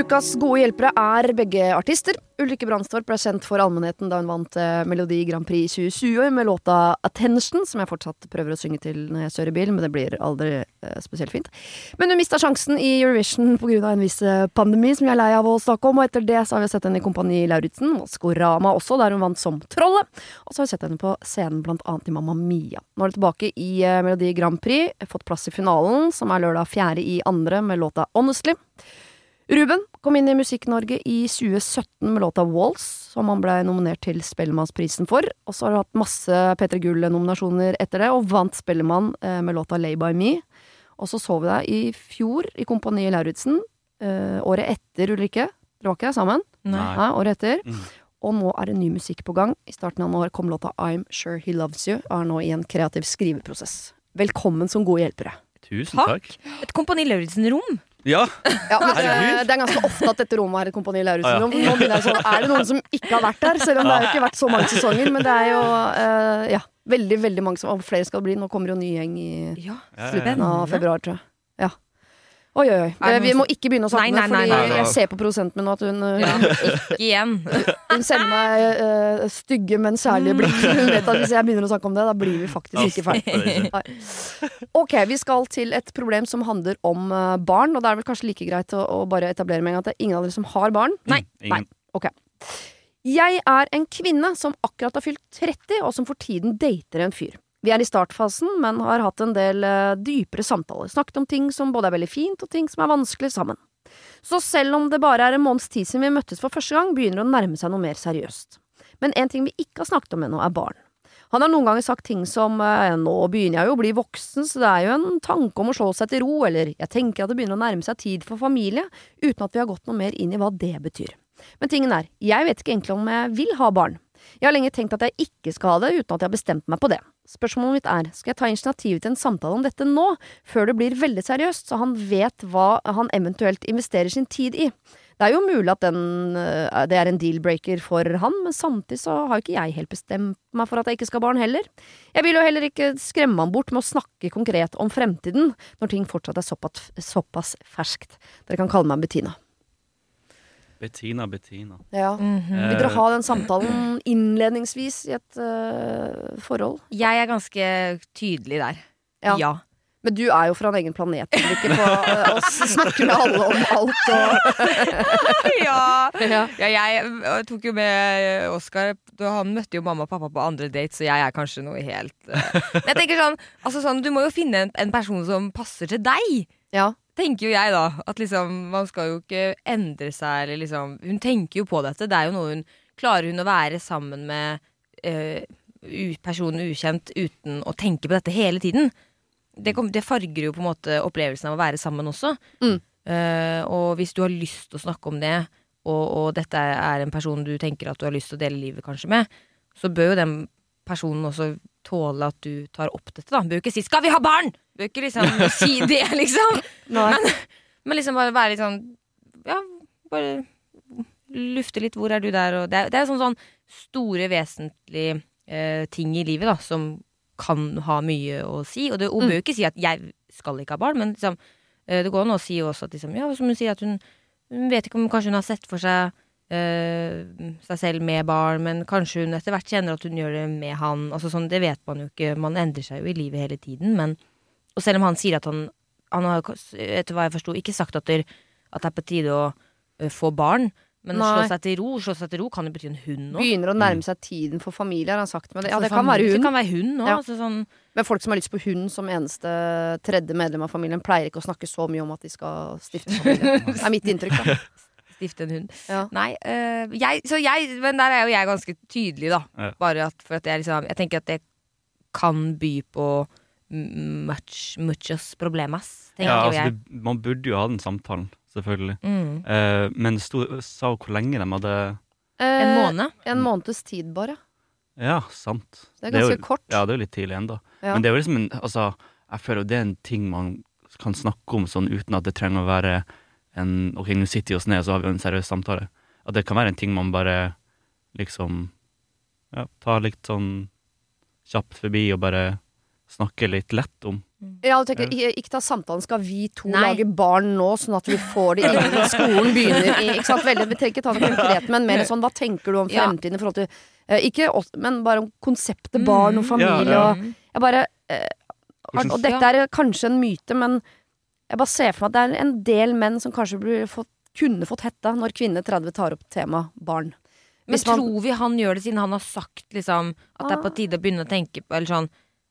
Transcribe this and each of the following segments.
Ukas gode hjelpere er begge artister. Ulrikke Brandstorp ble kjent for allmennheten da hun vant eh, Melodi Grand Prix 2020 med låta 'Attention', som jeg fortsatt prøver å synge til når jeg kjører bil, men det blir aldri eh, spesielt fint. Men hun mista sjansen i Eurovision pga. en viss eh, pandemi, som jeg er lei av å snakke om, og etter det så har vi sett henne i Kompani Lauritzen, Maskorama også, der hun vant som Trollet. Og så har vi sett henne på scenen blant annet i Mamma Mia. Nå er hun tilbake i Melodi Grand Prix, fått plass i finalen, som er lørdag 4. i andre med låta 'Honestly'. Ruben kom inn i Musikk-Norge i 2017 med låta Walls, som han ble nominert til Spellemannsprisen for. Og så har du hatt masse P3 Gull-nominasjoner etter det, og vant Spellemann eh, med låta Lay By Me. Og så så vi deg i fjor i Kompani Lauritzen, eh, året etter Ulrikke. Dere var ikke der sammen? Nei. Nei, året etter. Mm. Og nå er det ny musikk på gang. I starten av år kom låta I'm Sure He Loves You, og er nå i en kreativ skriveprosess. Velkommen som gode hjelpere. Tusen Takk. takk. Et Kompani Lauritzen-rom. Ja, Ja, men det, Herregud. det er ganske ofte at dette rommet er et Kompani Lauritzen. Ah, ja. Nå begynner jeg sånn, er det noen som ikke har vært der? Selv om det har jo ikke vært så mange sesonger. Men det er jo uh, ja, veldig veldig mange som Og flere skal det bli. Nå kommer jo ny gjeng i slutten av februar, tror jeg. Ja. Oi, oi, oi. Eh, Vi må ikke begynne å snakke Nei, om det, for fordi nei, nei. jeg ser på produsenten min nå at hun, eh, Ja, ikke igjen. hun sender meg uh, stygge, men særlige blikk. Hun vet at hvis jeg begynner å snakke om det, da blir vi faktisk ikke ferdig. Ok, vi skal til et problem som handler om barn, og det er vel kanskje like greit å, å bare etablere med en gang at det er ingen av dere som har barn. Nei. Ingen. Jeg er en kvinne som akkurat har fylt 30, og som for tiden dater en fyr. Vi er i startfasen, men har hatt en del eh, dypere samtaler. Snakket om ting som både er veldig fint, og ting som er vanskelig sammen. Så selv om det bare er en måneds tid siden vi møttes for første gang, begynner det å nærme seg noe mer seriøst. Men en ting vi ikke har snakket om ennå, er barn. Han har noen ganger sagt ting som eh, nå begynner jeg jo å bli voksen, så det er jo en tanke om å slå seg til ro, eller jeg tenker at det begynner å nærme seg tid for familie, uten at vi har gått noe mer inn i hva det betyr. Men tingen er, jeg vet ikke egentlig om jeg vil ha barn. Jeg har lenge tenkt at jeg ikke skal ha det, uten at jeg har bestemt meg på det. Spørsmålet mitt er, skal jeg ta initiativet til en samtale om dette nå, før det blir veldig seriøst, så han vet hva han eventuelt investerer sin tid i? Det er jo mulig at den, øh, det er en deal-breaker for han, men samtidig så har ikke jeg helt bestemt meg for at jeg ikke skal ha barn heller. Jeg vil jo heller ikke skremme han bort med å snakke konkret om fremtiden, når ting fortsatt er såpass, såpass ferskt. Dere kan kalle meg Bettina. Bettina, Bettina. Ja. Mhm. Vil dere ha den samtalen innledningsvis i et uh, forhold? Jeg er ganske tydelig der. Ja. Ja. Men du er jo fra en egen planet, ikke på øh, å s- snakke med alle om alt og ja. ja. Jeg tok jo med Oskar. Han møtte jo mamma og pappa på andre dates, så jeg er kanskje noe helt uh. Men jeg tenker sånn, altså sånn Du må jo finne en, en person som passer til deg. ja. Tenker jo jeg da At liksom Man skal jo ikke endre seg eller liksom Hun tenker jo på dette. Det er jo noe hun Klarer hun å være sammen med øh, personen ukjent uten å tenke på dette hele tiden? Det, kom, det farger jo på en måte opplevelsen av å være sammen også. Mm. Eh, og hvis du har lyst til å snakke om det, og, og dette er en person du tenker at du har lyst til å dele livet kanskje med, så bør jo den personen også tåle at du tar opp dette. da Bør ikke si 'skal vi ha barn?' Bør ikke liksom si det, liksom. Men, Men liksom bare være litt sånn Ja, bare lufte litt. Hvor er du der? Og det, er, det er sånn, sånn store, vesentlige eh, ting i livet da som kan ha mye å si. Og det, hun Mm. bør jo ikke si at 'jeg skal ikke ha barn', men liksom, eh, det går an å si også at liksom, ja, som hun sier at hun, hun vet ikke om kanskje hun har sett for seg seg selv med barn, men kanskje hun etter hvert kjenner at hun gjør det med han. Altså sånn, Det vet man jo ikke. Man endrer seg jo i livet hele tiden. Men, og selv om han sier at han Han har jo, etter hva jeg forsto, ikke sagt at, det, at det er på tide å eh, få barn. Men å slå seg til ro Slå seg til ro kan jo bety en hund òg. Begynner å nærme seg tiden for familie, har han sagt. Men det, ja, det kan være hund. Det kan være hund òg. Ja. Altså sånn, Men folk som har lyst på hund som eneste tredje medlem av familien, pleier ikke å snakke så mye om at de skal stifte familie. Det er mitt inntrykk, da. Stifte en hund. Ja. Nei, eh, jeg, så jeg, men der er jo jeg ganske tydelig, da. Ja. Bare at, for at jeg liksom Jeg tenker at det kan by på much, muchos problemas, tenker Ja, altså, jeg. du, man burde jo ha den samtalen, selvfølgelig. Mm. Uh, men sto, sa hun hvor lenge de hadde En Eh, måned? En måneds tid, bare. Ja, sant. Det er Det er ganske jo- kort. Ja, det er jo litt tidlig ennå. Ja. Men det er jo liksom en Altså, jeg føler jo det er en ting man kan snakke om sånn uten at det trenger å være en Ok, nå sitter vi oss ned, og så har vi en seriøs samtale. At det kan være en ting man bare liksom Ja, tar litt sånn kjapt forbi og bare snakke litt lett om. Ja, du tenker, ikke, ta samtalen, skal vi to Nei. lage barn nå, sånn at vi får det innen skolen begynner i Ikke sant, veldig, Vi trenger ikke ta det konkret, men mer sånn, hva tenker du om fremtiden i forhold til eh, Ikke oss, men bare om konseptet barn og Mm. familie og Jeg bare eh, Og dette er kanskje en myte, men jeg bare ser for meg at det er en del menn som kanskje blir fått, kunne fått hetta når kvinne 30 tar opp temaet barn. Men man- tror vi han gjør det siden han har sagt liksom at det er Ah. på tide å begynne å tenke på Eller sånn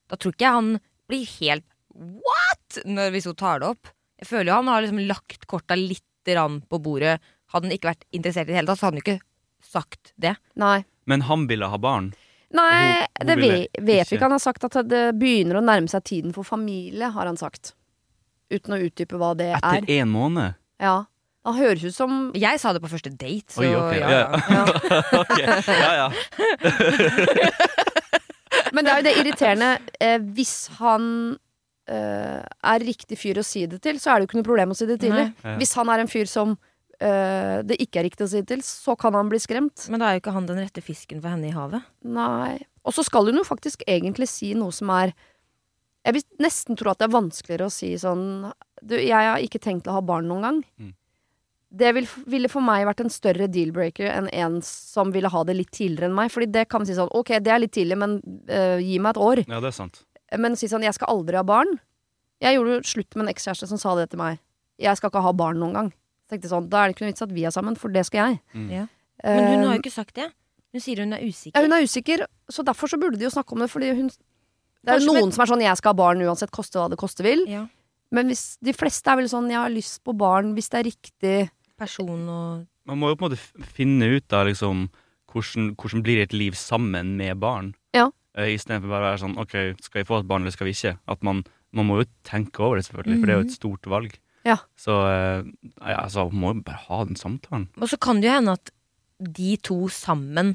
Da tror ikke jeg han blir helt What?! Når, hvis hun tar det opp. Jeg føler jo han har liksom lagt korta litt på bordet. Hadde han ikke vært interessert i det hele tatt, så hadde han jo ikke sagt det. Nei. Men han ville ha barn. Nei, Hun- hun det vet, vet vi ikke. ikke. Han har sagt at det begynner å nærme seg tiden for familie, har han sagt. Uten å utdype hva det Etter er. én måned? Ja. Han høres ut som Jeg sa det på første date, så Oi, ok, ja, ja. ja. Ok, ja, ja. Men det er jo det irriterende. Eh, hvis han eh, er riktig fyr å si det til, så er det jo ikke noe problem å si det tidlig. Nei. Hvis han er en fyr som eh, det ikke er riktig å si det til, så kan han bli skremt. Men da er jo ikke han den rette fisken for henne i havet. Nei. Og så skal hun jo faktisk egentlig si noe som er Jeg vil nesten tro at det er vanskeligere å si sånn du, Jeg har ikke tenkt å ha barn noen gang. Mm. Det vil, ville for meg vært en større deal-breaker enn en som ville ha det litt tidligere enn meg. Fordi det kan man si sånn Ok, det er litt tidlig, men uh, gi meg et år. ja, det er sant. Men si sånn Jeg skal aldri ha barn. Jeg gjorde jo slutt med en ekskjæreste som sa det til meg. Jeg skal ikke ha barn noen gang. Så tenkte sånn, Da er det ikke noe vits at vi er sammen, for det skal jeg. Mm. Ja. Men hun har Eh, jo ikke sagt det. Hun sier hun er ja, usikker. hun er usikker, så derfor så burde de jo snakke om det. Fordi hun Det er Kanskje jo noen men... som er sånn 'jeg skal ha barn uansett, koste hva det koste vil'. Ja. Men hvis, de fleste er vel sånn 'jeg har lyst på barn hvis det er riktig'. Person og Man må jo på en måte finne ut av liksom hvordan, hvordan blir et liv sammen med barn. Ja. Uh, Istedenfor bare å være sånn OK, skal vi få et barn, eller skal vi ikke? At man, man må jo tenke over det, selvfølgelig, for det er jo et stort valg. Ja. Så uh, ja, altså, man må jo bare ha den samtalen. Og så kan det jo hende at de to sammen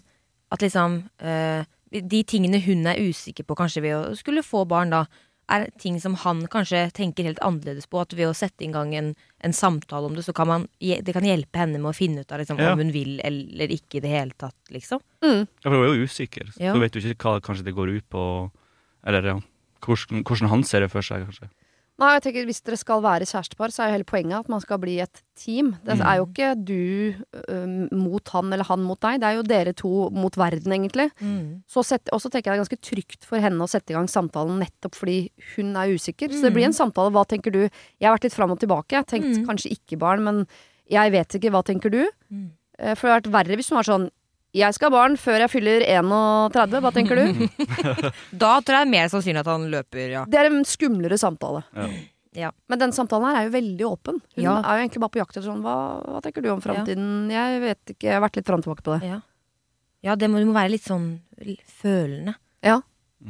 At liksom eh, De tingene hun er usikker på kanskje ved å skulle få barn, da, er ting som han kanskje tenker helt annerledes på. At ved å sette i gang en, en samtale om det, så kan man Det kan hjelpe henne med å finne ut av liksom, Ja. om hun vil eller ikke i det hele tatt, liksom. Mm. Ja, for hun er jo usikker. Så Ja. Du vet jo ikke hva kanskje det går ut på, eller ja, hvordan, hvordan han ser det for seg, kanskje. Nei, jeg tenker Hvis dere skal være kjærestepar, så er jo hele poenget at man skal bli et team. Det Mm. er jo ikke du ø, mot han eller han mot deg. Det er jo dere to mot verden, egentlig. Så sett, og så tenker jeg det er ganske trygt for henne å sette i gang samtalen nettopp fordi hun er usikker. Så det blir en samtale. Hva tenker du? Jeg har vært litt fram og tilbake. Jeg har tenkt Mm. kanskje ikke barn, men jeg vet ikke. Hva tenker du? Mm. Eh, For det hadde vært verre hvis hun var sånn Jeg skal ha barn før jeg fyller 31. Hva tenker du? Da tror jeg det er mer sannsynlig at han løper, ja. Det er en skumlere samtale. Ja. Ja. Men den samtalen her er jo veldig åpen. Hun Ja. er jo egentlig bare på jakt etter sånn hva, hva tenker du om framtiden? Jeg vet ikke, jeg har vært litt fram og tilbake på det. Ja, ja det må, du må være litt sånn følende. Ja.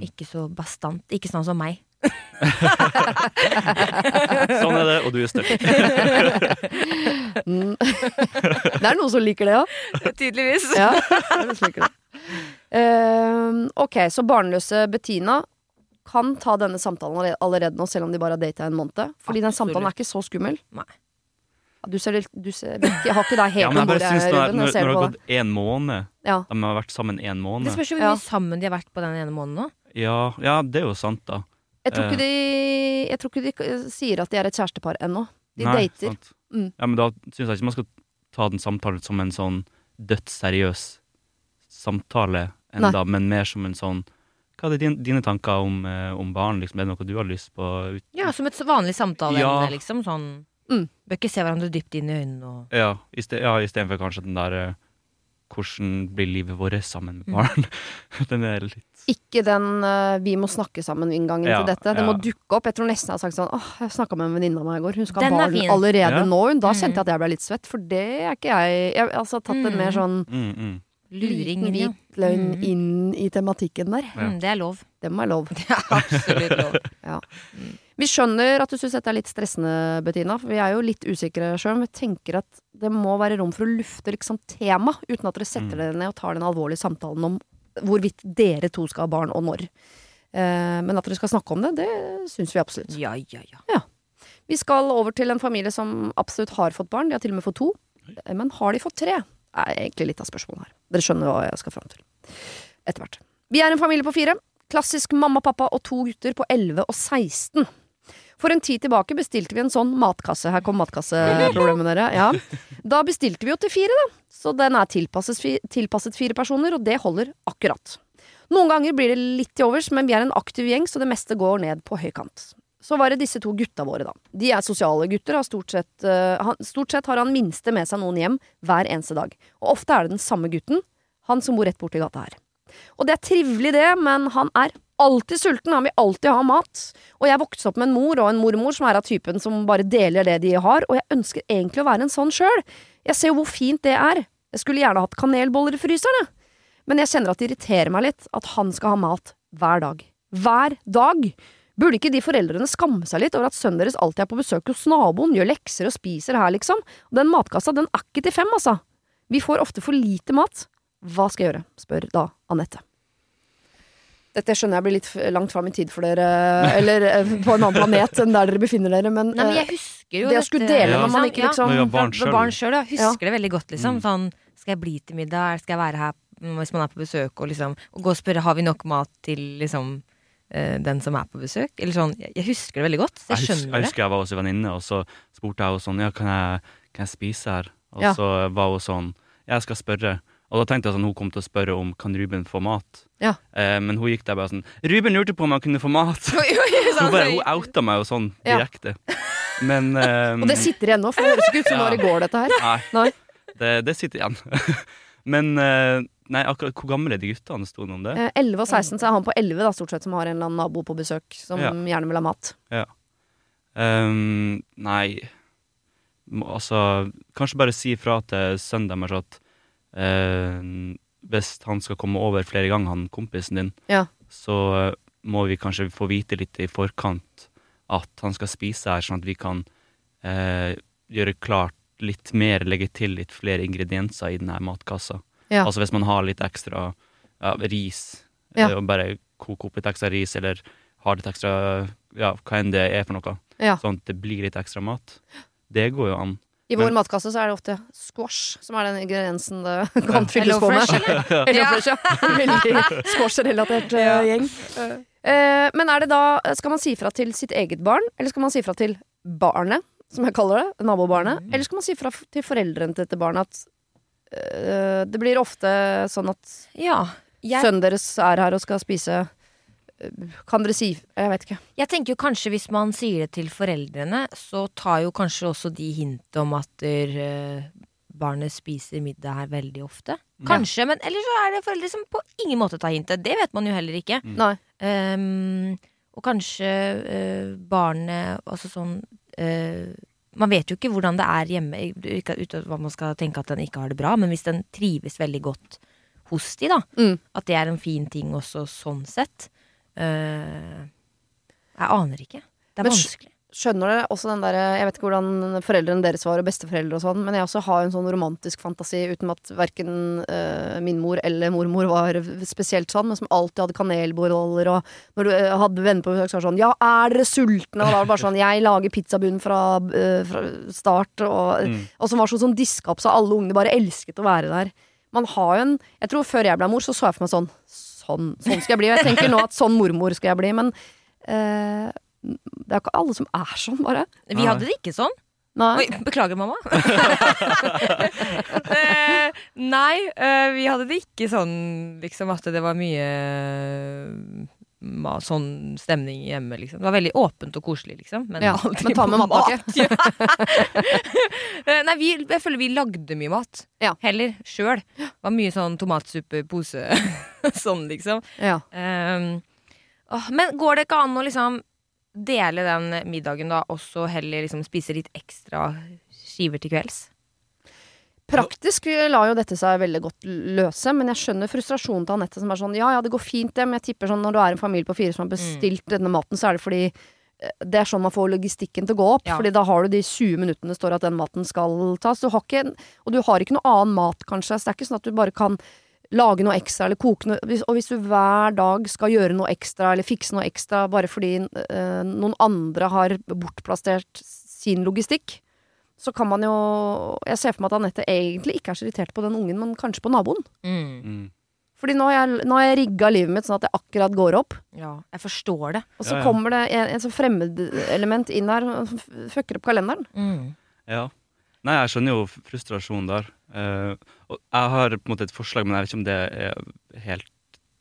Ikke så bastant. Ikke sånn som meg. Sånn er det, og du er støtt. Mm. det er noen som liker det òg. Tydeligvis. Ja, det liker det. Ehm, ok, så barnløse Bettina kan ta denne samtalen allerede- nå, selv om de bare har data en måned. Fordi den samtalen er ikke så skummel. Nei. Du ser, du ser Jeg har ikke deg helt Ja, men jeg bare synes når, når, når det har gått én en måned Ja. De har vært sammen en Det spørs jo hvor Ja. mye sammen de har vært på den ene måneden nå. Ja, ja, det er jo sant, da. Jeg tror ikke de Jeg tror ikke de eh, sier at de er et kjærestepar ennå. De Nei, dater. sant. Mm. Ja, men da syns jeg ikke man skal ta den samtalen som en sånn dødsseriøs samtale enda, men mer som en sånn Hva er det din, dine tanker om, eh, om barn? Liksom? Er det noe du har lyst på? Ut Ja, Som et vanlig samtaleemne, Ja. liksom. Sånn Mm. Bør ikke se hverandre dypt inn i øynene og ja, i ste- ja, istedenfor kanskje den der eh, Hvordan blir livet vårt sammen med barn? den er litt Ikke den uh, 'vi må snakke sammen'-inngangen Ja, til dette. Det ja. må dukke opp. Jeg tror nesten jeg har sagt sånn åh, jeg snakka med en venninne av meg i går. Hun skal ha barn allerede Ja. nå. Hun. Da Mm. kjente jeg at jeg ble litt svett, for det er ikke jeg. Jeg har altså tatt en Mm. mer sånn mm, mm. luring hvit løgn Mm. inn i tematikken der. Ja. Mm, det er lov. Det må være lov. Det er absolutt lov. Vi skjønner at du syns dette er litt stressende, Bettina. For vi er jo litt usikre sjøl. Men vi tenker at det må være rom for å lufte liksom tema, uten at dere setter Mm. dere ned og tar den alvorlige samtalen om hvorvidt dere to skal ha barn, og når. Eh, men at dere skal snakke om det, det syns vi absolutt. Ja, ja, ja. Vi skal over til en familie som absolutt har fått barn. De har til og med fått to. Eh, Men har de fått tre? Er egentlig litt av spørsmålet her. Dere skjønner hva jeg skal fram til. Etter hvert. Vi er en familie på fire. Klassisk mamma, pappa og to gutter på 11 og 16. For en tid tilbake bestilte vi en sånn matkasse. Her kom matkasseproblemet dere. Ja. Da bestilte vi jo til fire, da. Så den er tilpasset, fire personer, og det holder akkurat. Noen ganger blir det litt til overs, men vi er en aktiv gjeng, så det meste går ned på høykant. Så var det disse to gutta våre, da. De er sosiale gutter. Har stort, sett, uh, han, stort sett har han minste med seg noen hjem hver eneste dag. Og ofte er det den samme gutten, han som bor rett borti gata her. Og det er trivelig, det, men han er alltid sulten. Han vil alltid ha mat. Og jeg vokste opp med en mor og en mormor som er av typen som bare deler det de har, og jeg ønsker egentlig å være en sånn sjøl. Jeg ser jo hvor fint det er. Jeg skulle gjerne hatt kanelboller i fryseren, jeg. Men jeg kjenner at det irriterer meg litt at han skal ha mat hver dag. Hver dag! Burde ikke de foreldrene skamme seg litt over at sønnen deres alltid er på besøk hos naboen, gjør lekser og spiser her, liksom? Den matkassa, den er ikke til fem, altså. Vi får ofte for lite mat. Hva skal jeg gjøre? spør da Anette. Dette skjønner jeg blir litt langt fram i tid for dere, eller eh, på en annen planet enn der dere befinner dere, men, Nei, men eh, jeg husker jo det å skulle dele når man ikke liksom- Når vi var barn sjøl, ja. Husker det veldig godt, liksom. Mm. Sånn, skal jeg bli til middag? Skal jeg være her mm, hvis man er på besøk? Og liksom og gå og spørre har vi nok mat til liksom eh, den som er på besøk? Eller sånn, jeg, husker det veldig godt. Så Jeg, skjønner husker, jeg husker jeg var hos en venninne, og så spurte jeg henne sånn Ja, kan jeg, kan jeg spise her? Og Ja. så var hun sånn Jeg skal spørre. Og da tenkte jeg sånn hun kom til å spørre om kan Ruben få mat. Ja. Eh, men hun gikk der bare sånn Ruben lurte på om han kunne få mat! Hun, bare, hun outa meg jo sånn Ja. direkte. Men eh, Og det sitter igjen nå, for det høres ikke ut som Ja. når det går, dette her. Nei, Nei. det, det sitter igjen. men eh, nei, akkurat hvor gamle er de guttene? Sto det om det? Eh, 11 og 16, så er han på 11 da, stort sett, som har en eller annen nabo på besøk, som Ja. gjerne vil ha mat. Ehm, nei Altså, kanskje bare si ifra til sønnen deres at eh, hvis han skal komme over flere ganger, han kompisen din, Ja. så eh, må vi kanskje få vite litt i forkant at han skal spise her, sånn at vi kan eh, gjøre klart litt mer, legge til litt flere ingredienser i denne matkassa. Ja. Altså hvis man har litt ekstra ja, ris, Ja. eh, og bare koke opp litt ekstra ris, eller har litt ekstra ja, hva enn det er for noe, Ja. sånn at det blir litt ekstra mat. Det går jo an. I Men- vår matkasse så er det ofte squash som er den ingrediensen det kan fylles på med. Eller Hello Fresh, ja. Veldig squash-relatert uh, Ja. gjeng. Uh, men er det da Skal man si fra til sitt eget barn, eller skal man si fra til barnet, som jeg kaller det? Nabobarnet? Mm. Eller skal man si fra til foreldrene til dette barnet at uh, det blir ofte sånn at Ja. Jeg, sønnen deres er her og skal spise Kan dere si Jeg vet ikke. jeg tenker jo kanskje hvis man sier det til foreldrene, så tar jo kanskje også de hintet om at eh, barnet spiser middag her veldig ofte. Kanskje, men eller så er det foreldre som på ingen måte tar hintet. Det vet man jo heller ikke. Mm. Nei. Ehm, og kanskje uh, barnet Altså sånn uh, Man vet jo ikke hvordan det er hjemme, ikke ut hva man skal tenke at den ikke har det bra, men hvis den trives veldig godt hos de, da, Mm. at det er en fin ting også sånn sett Jeg aner ikke. Det er Men vanskelig. Skjønner dere også den derre Jeg vet ikke hvordan foreldrene deres var, og besteforeldre og sånn, men jeg også har en sånn romantisk fantasi uten at verken uh, min mor eller mormor var spesielt sånn, men som alltid hadde kanelboller, og når du uh, hadde venner på besøk, så var det sånn Ja, er dere sultne? Og da var det bare sånn Jeg lager pizzabunn fra, uh, fra start, og, Mm. og som var sånn, sånn diska opp, så alle ungene bare elsket å være der. Man har jo en Jeg tror før jeg ble mor, så så jeg for meg sånn Sånn, sånn skal jeg bli. Og jeg tenker nå at sånn mormor skal jeg bli, men eh, det er ikke alle som er sånn, bare. Vi hadde det ikke sånn. Nei. Oi, beklager, mamma. Eh, nei, eh, vi hadde det ikke sånn liksom at det var mye sånn stemning hjemme, liksom. Det var veldig åpent og koselig, liksom. Men, Ja, men ta med matpakke. Mat. nei, vi, jeg føler vi lagde mye mat. Ja. Heller sjøl. Var mye sånn tomatsuppe, pose, sånn, liksom. Ja. Um, åh, men går det ikke an å liksom dele den middagen da, og så heller liksom spise litt ekstra skiver til kvelds? Praktisk lar jo dette seg veldig godt løse, men jeg skjønner frustrasjonen til Anette som er sånn ja ja, det går fint det, men jeg tipper sånn når du er en familie på fire som har bestilt denne maten, så er det fordi eh, det er sånn man får logistikken til å gå opp. Ja. Fordi da har du de 20 minuttene det står at den maten skal tas. Du har ikke, og du har ikke noe annen mat, kanskje. Så det er ikke sånn at du bare kan lage noe ekstra eller koke noe Og hvis du hver dag skal gjøre noe ekstra eller fikse noe ekstra bare fordi øh, noen andre har bortplassert sin logistikk, så kan man jo Jeg ser for meg at Anette egentlig ikke er så irritert på den ungen, men kanskje på naboen. Mm. Mm. Fordi nå har jeg, nå har jeg rigga livet mitt sånn at det akkurat går opp. Ja, jeg forstår det. Og så Ja, ja. kommer det en, en sånn fremmedelement inn her og fucker opp kalenderen. Mm. Ja. Nei, jeg skjønner jo frustrasjonen der. Uh, og jeg har på en måte et forslag, men jeg vet ikke om det er helt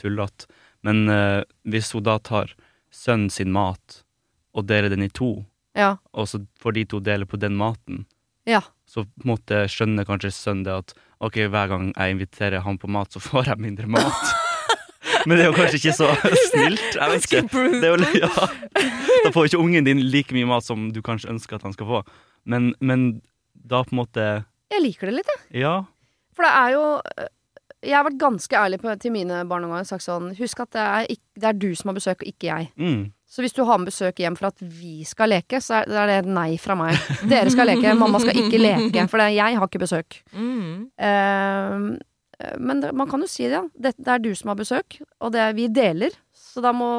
tullete. Men uh, hvis hun da tar sønnen sin mat og deler den i to, Ja. og så får de to dele på den maten, Ja. så på en måte skjønner kanskje sønnen det at ok, hver gang jeg inviterer han på mat, så får jeg mindre mat. Men det er jo kanskje ikke så snilt. Jeg vet ikke. Det jo, ja. Da får ikke ungen din like mye mat som du kanskje ønsker at han skal få. Men, men da på en måte Jeg liker det litt, jeg. Ja. For det er jo øh, Jeg har vært ganske ærlig på, til mine barn noen ganger og sagt sånn Husk at det er, det er du som har besøk, og ikke jeg. Mm. Så hvis du har med besøk hjem for at vi skal leke, så er, det et nei fra meg. Dere skal leke, mamma skal ikke leke, for det, jeg har ikke besøk. Mm. Uh, men det, man kan jo si det, ja. Det, det er du som har besøk, og det er, vi deler. Så da må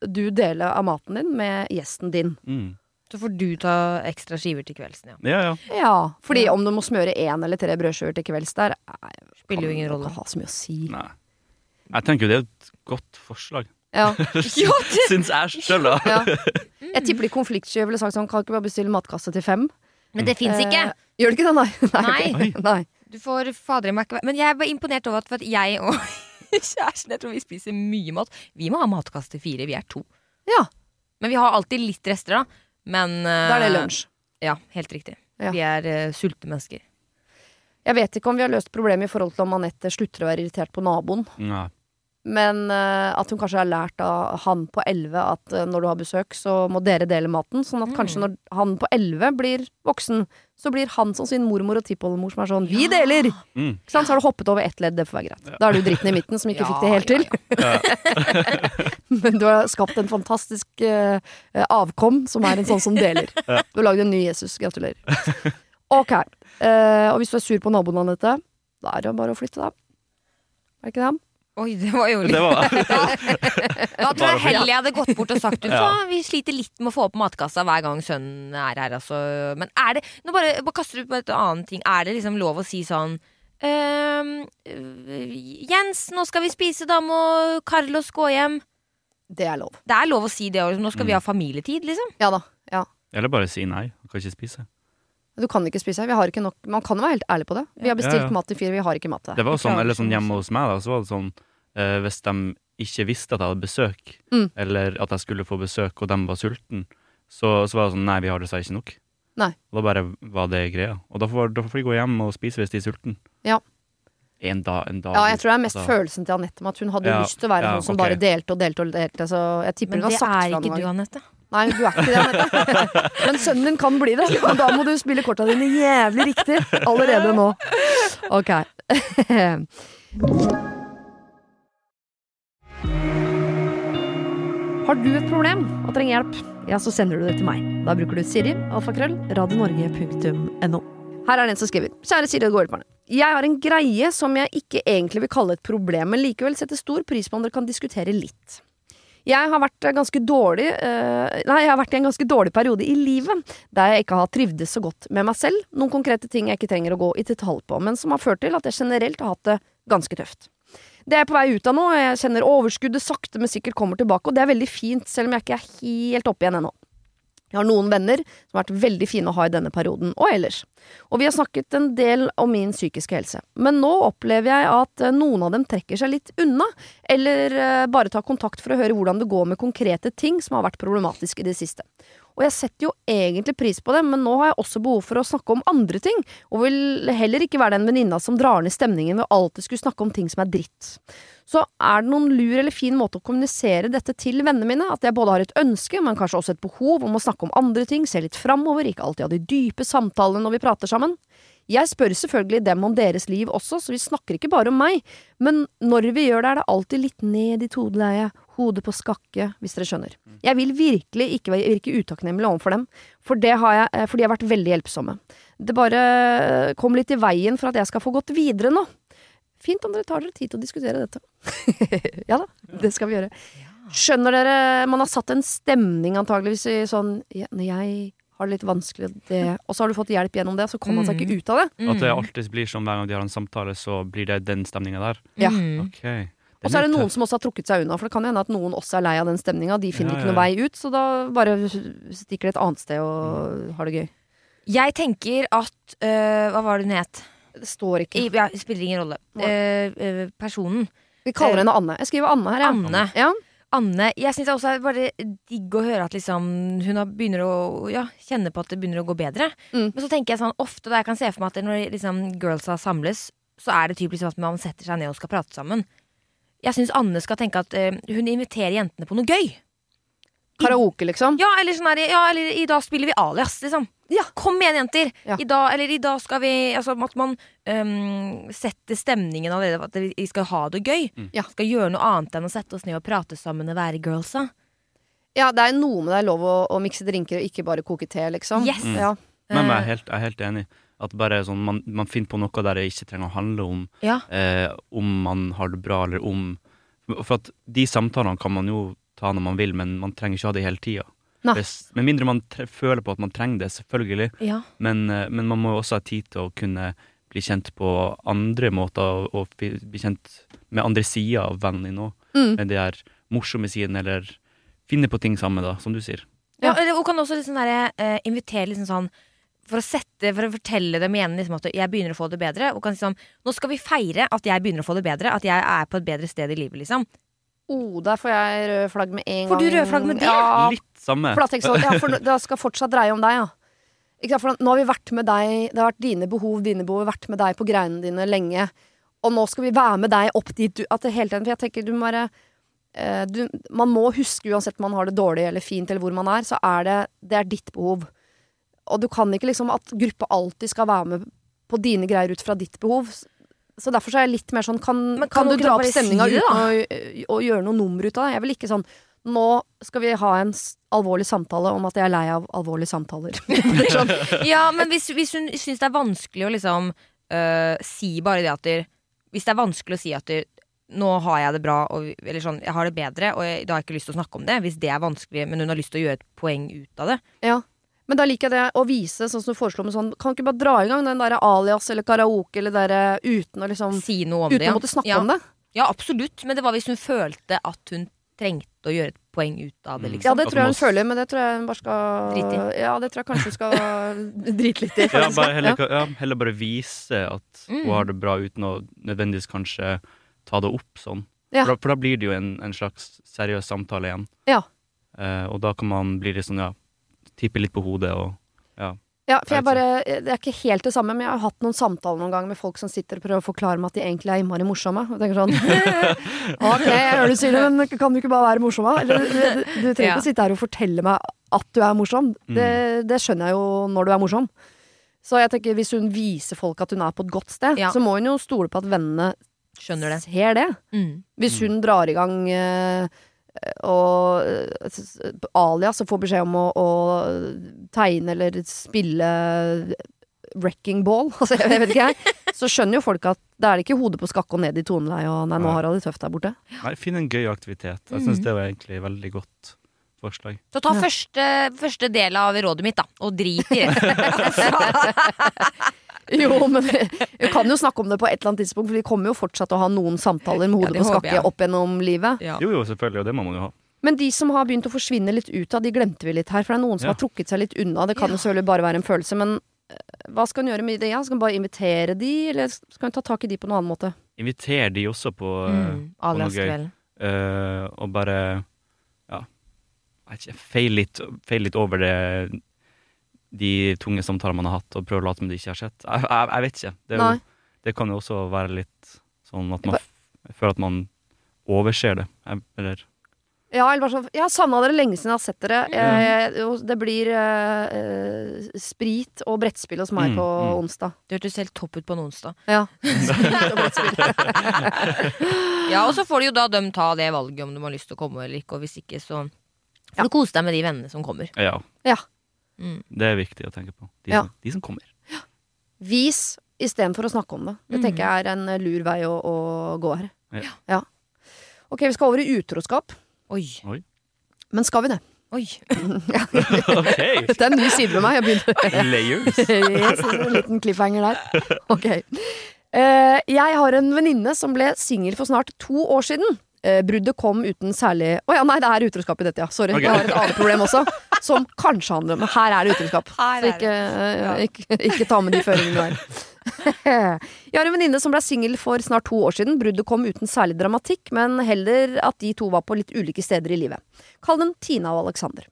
du dele av maten din med gjesten din. Mm. Så får du ta ekstra skiver til kveldsen, ja. Ja, ja. Ja, fordi om du må smøre én eller tre brødskiver til kvelds der, nei, Spiller jo ingen rolle. Kan ha så mye å si. Nei. Jeg tenker jo det er et godt forslag. Ja. Syns jeg sjøl, da. Ja. Jeg tipper de konfliktsky ville sagt sånn Kan ikke bare bestille matkasse til fem? Men det fins ikke! Eh, gjør det ikke det? Nei. Nei. ok. Nei. Du får fader i meg ikke Men jeg var imponert over at, for at jeg og kjæresten Jeg tror vi spiser mye mat. Vi må ha matkasse til fire. Vi er to. Ja, Men vi har alltid litt rester, da. Men uh, da er det lunsj. Ja, helt riktig. Ja. Vi er uh, sulte mennesker. Jeg vet ikke om vi har løst problemet i forhold til om Anette slutter å være irritert på naboen. Nei. Men uh, at hun kanskje har lært av han på 11 at uh, når du har besøk, så må dere dele maten. Sånn at Mm. kanskje når han på 11 blir voksen, så blir han som sin mormor og tippoldemor som er sånn Vi deler! Mm. Ikke sant? Så har du hoppet over ett ledd, det får være greit. Da er du dritten i midten som ikke Ja, fikk det helt til. ja, Men du har skapt en fantastisk eh, avkom som er en sånn som deler. Du har lagd en ny Jesus. Gratulerer. Ok. eh, og hvis du er sur på naboen, Anette, da er det bare å flytte deg. Er det ikke det? Oi, det var jo litt Det var Da tror jeg heller jeg hadde gått bort og sagt du, Ja. Vi sliter litt med å få opp matkassa hver gang sønnen er her, altså. Men er det Nå bare, bare kaster du på et annet ting. Er det liksom lov å si sånn «Ehm, Jens, nå skal vi spise, da må Carlos gå hjem. Det er lov. Det er lov å si det, nå skal vi Mm. ha familietid, liksom. Ja da. Ja. Eller bare si nei. Jeg kan ikke spise. Du kan ikke spise. Vi har ikke nok Man kan jo være helt ærlig på det. Vi har bestilt Ja, ja. mat til fire, vi har ikke mat til Det var jo sånn, eller sånn hjemme hos meg, da, så var det sånn eh, Hvis de ikke visste at jeg hadde besøk, Mm. eller at jeg skulle få besøk, og de var sultne, så, så var det sånn Nei, vi har dessverre ikke nok. Nei. Og da bare var det greia. Og da får, da får de gå hjem og spise hvis de er sultne. Ja. En dag, en dag. Ja, jeg tror det er mest altså. følelsen til Anette med at hun hadde Ja, lyst til å være ja, noen som okay. bare delte og delte og delte. Så jeg tipper Men hun har det er ikke du, ganger. Anette. Nei, du er ikke det, Anette. Men sønnen din kan bli det. Men da må du spille korta dine jævlig riktig allerede nå. Ok. Har du et problem og trenger hjelp, ja, så sender du det til meg. Da bruker du Siri, alfakrøll, radionorge.no. Her er det en som skriver. Kjære Siri og Gårdbarnet. Jeg har en greie som jeg ikke egentlig vil kalle et problem, men likevel setter stor pris på om dere kan diskutere litt. Jeg har vært ganske dårlig uh, Nei, jeg har vært i en ganske dårlig periode i livet der jeg ikke har trivdes så godt med meg selv. Noen konkrete ting jeg ikke trenger å gå i detalj på, men som har ført til at jeg generelt har hatt det ganske tøft. Det er jeg på vei ut av nå, jeg kjenner overskuddet sakte, men sikkert kommer tilbake, og det er veldig fint, selv om jeg ikke er helt oppe igjen ennå. Jeg har noen venner som har vært veldig fine å ha i denne perioden, og ellers. Og vi har snakket en del om min psykiske helse. Men nå opplever jeg at eh, noen av dem trekker seg litt unna, eller eh, bare tar kontakt for å høre hvordan det går med konkrete ting som har vært problematiske i det siste. Og jeg setter jo egentlig pris på det, men nå har jeg også behov for å snakke om andre ting, og vil heller ikke være den venninna som drar ned stemningen ved alltid skulle snakke om ting som er dritt. Så er det noen lur eller fin måte å kommunisere dette til vennene mine, at jeg både har et ønske, men kanskje også et behov om å snakke om andre ting, se litt framover, ikke alltid ha de dype samtalene når vi prater sammen? Jeg spør selvfølgelig dem om deres liv også, så vi snakker ikke bare om meg, men når vi gjør det, er det alltid litt ned i todeleiet, hodet på skakke, hvis dere skjønner. Jeg vil virkelig ikke virke utakknemlig overfor dem, for, det har jeg, eh, for de har vært veldig hjelpsomme. Det bare eh, kom litt i veien for at jeg skal få gått videre nå. Fint om dere tar dere tid til å diskutere dette. ja da, det skal vi gjøre. Skjønner dere, man har satt en stemning antageligvis i sånn ja, Når jeg har det litt vanskelig, det, og så har du fått hjelp gjennom det, så kommer man seg ikke ut av det. At det alltid blir sånn hver gang de har en samtale, så blir det den stemninga der. Ja. Mm. Og så er det noen som også har trukket seg unna, for det kan hende at noen også er lei av den stemninga. De finner Ja, ikke noen ja. vei ut, så da bare stikker de et annet sted og har det gøy. Jeg tenker at øh, Hva var det hun het? Det står ikke. I, ja, det spiller ingen rolle. Eh, eh, personen. Vi kaller henne Anne. Jeg skriver Anne her, ja. Anne. Ja. Anne, jeg syns også er bare digg å høre at liksom hun begynner å ja, kjenne på at det begynner å gå bedre. Mm. Men så tenker jeg sånn ofte da jeg kan se for meg at når liksom, girlsa samles, så er det typisk liksom at man setter seg ned og skal prate sammen. Jeg syns Anne skal tenke at eh, hun inviterer jentene på noe gøy. Karaoke, liksom. Ja, eller sånn her, ja, eller i dag spiller vi alias, liksom. Ja. Kom igjen, jenter! Ja. I dag, eller i dag skal vi altså, At man øhm, setter stemningen allerede at vi skal ha det gøy. Mm. Ja. Skal gjøre noe annet enn å sette oss ned og prate sammen og være girlsa. Ja, det er noe med det er lov å, å mikse drinker og ikke bare koke te, liksom. Yes. Mm. Ja. Men jeg er helt, jeg er helt enig. At bare sånn, man, man finner på noe der det ikke trenger å handle om ja. eh, om man har det bra, eller om For at de samtalene kan man jo ta når man vil, men man trenger ikke ha det hele tida. Med mindre man tre føler på at man trenger det, selvfølgelig. ja. Men, eh, men man må jo også ha tid til å kunne bli kjent på andre måter, og, og bli kjent med andre sider av vennen din òg. Mm. Med de der morsomme sidene, eller finne på ting sammen, da, som du sier. Ja, eller hun kan også liksom der, eh, invitere liksom sånn for å sette, for å fortelle dem igjen liksom at jeg begynner å få det bedre. Og kan liksom, nå skal vi feire at jeg begynner å få det bedre. At jeg er på et bedre sted i livet. liksom Oh, der får jeg rød flagg med en gang. Får du rød flagg med det? Ja, Litt samme. for da tenker jeg sånn, ja, for det skal fortsatt dreie om deg, ja. Ikke sant, for nå har vi vært med deg, det har vært dine behov, dine behov, vært med deg på greiene dine lenge. Og nå skal vi være med deg opp dit du At det hele tiden, for jeg tenker du må være eh, du, Man må huske, uansett om man har det dårlig eller fint eller hvor man er, så er det, det er ditt behov. Og du kan ikke liksom at gruppa alltid skal være med på dine greier ut fra ditt behov. Så derfor så er jeg litt mer sånn Kan, kan, kan du dra opp stemninga si uten å, å gjøre noe nummer ut av det? Jeg vil ikke sånn Nå skal vi ha en alvorlig samtale om at jeg er lei av alvorlige samtaler. Er sånn, Ja, men hvis, hvis hun syns det er vanskelig å liksom øh, si bare det at der, Hvis det er vanskelig å si at der, nå har jeg det bra, og, eller sånn, jeg har det bedre, og jeg, da har jeg ikke lyst til å snakke om det. Hvis det er vanskelig, men hun har lyst til å gjøre et poeng ut av det. ja. Men da liker jeg det å vise, sånn som du foreslo med sånn Kan du ikke bare dra i gang den derre alias eller karaoke eller derre uten å liksom Si noe om Uten det. Ja. å måtte snakke ja. om det? Ja, absolutt. Men det var hvis hun følte at hun trengte å gjøre et poeng ut av det, Mm. liksom. Ja, det tror jeg hun føler, men det tror jeg hun bare skal Drite i. Ja, det tror jeg kanskje hun skal drite litt i. Ja, bare heller, Ja. ja, heller bare vise at Mm. hun har det bra, uten å nødvendigvis kanskje ta det opp sånn. Ja. For, da, for da blir det jo en, en slags seriøs samtale igjen. Ja. Eh, og da kan man bli litt sånn, ja, tippe litt på hodet og ja. Ja, for jeg bare, det er ikke helt det samme, men jeg har hatt noen samtaler noen ganger med folk som sitter og prøver å forklare meg at de egentlig er innmari morsomme. Og tenker sånn Ok, jeg hører du sier det, men kan du ikke bare være morsom, da? Du, du, du trenger Ja. ikke å sitte her og fortelle meg at du er morsom. Det, det skjønner jeg jo når du er morsom. Så jeg tenker hvis hun viser folk at hun er på et godt sted, Ja. så må hun jo stole på at vennene Skjønner det. ser det. Mm. Hvis hun drar i gang eh, og eh, alias og får beskjed om å, å tegne eller spille wrecking ball, altså jeg vet ikke jeg, så skjønner jo folk at det er ikke hodet på skakke og ned i toneleie og nei, nå har hun det tøft der borte. Nei, Finn en gøy aktivitet. Jeg Mm. syns det var egentlig veldig godt forslag. Så ta Ja. første, første del av rådet mitt, da, og drit i det. Jo, men vi kan jo snakke om det på et eller annet tidspunkt, for vi kommer jo fortsatt til å ha noen samtaler med hodet ja, på skakke opp gjennom livet. ja. Jo, jo, selvfølgelig, og det må man jo ha. Men de som har begynt å forsvinne litt ut av, de glemte vi litt her. For det er noen som Ja. har trukket seg litt unna. Det kan jo selvfølgelig bare være en følelse, men eh, hva skal hun gjøre med det? Ja? Skal hun bare invitere de, eller skal hun ta tak i de på noen annen måte? Inviter de også på, eh, Mm. på noe gøy. Eh, og bare ja, feil litt, feil litt over det de tunge samtalene man har hatt, og prøver å late som de ikke har sett. Jeg, jeg, jeg vet ikke. Det, er jo, det kan jo også være litt sånn at man f- føler at man overser det. Eller Ja, eller bare sånn Jeg har savna dere lenge siden jeg har sett dere. Jeg, det blir eh, eh, sprit og brettspill hos meg Mm, på mm. onsdag. Det hørtes helt topp ut på en onsdag. Ja. Sprit og brettspill. Ja, Og så får de jo da dem ta det valget om de har lyst til å komme eller ikke, og hvis ikke, så får Ja. du kose deg med de vennene som kommer. ja, Ja. Mm. det er viktig å tenke på. De, Ja. som, de som kommer. Vis istedenfor å snakke om det. Det Mm. tenker jeg er en lur vei å, å gå her. Ja. Ok, vi skal over i utroskap. Oi. Men skal vi det? Oi. OK! Dette er en ny side med meg. Jeg begynner. Layers. yes, en liten cliffhanger der. Ok. Uh, jeg har en venninne som ble singel for snart to år siden. Eh, bruddet kom uten særlig Å ja, nei, det er utroskap i dette, ja. Sorry. Okay. Jeg har et annet problem også, som kanskje handler om Men her er det utroskap. Her Så er ikke, ja. ikke, ikke ta med de føringene der. Jeg har en venninne som ble singel for snart to år siden. Bruddet kom uten særlig dramatikk, men heller at de to var på litt ulike steder i livet. Kall dem Tina og Alexander.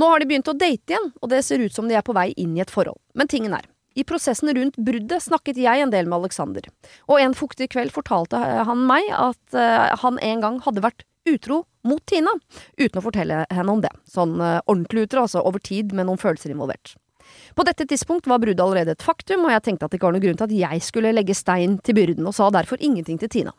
Nå har de begynt å date igjen, og det ser ut som de er på vei inn i et forhold. Men tingen er, i prosessen rundt bruddet snakket jeg en del med Alexander, og en fuktig kveld fortalte han meg at eh, han en gang hadde vært utro mot Tina, uten å fortelle henne om det. Sånn eh, ordentlig utro, altså over tid med noen følelser involvert. På dette tidspunkt var bruddet allerede et faktum, og jeg tenkte at det ikke var noen grunn til at jeg skulle legge stein til byrden, og sa derfor ingenting til Tina.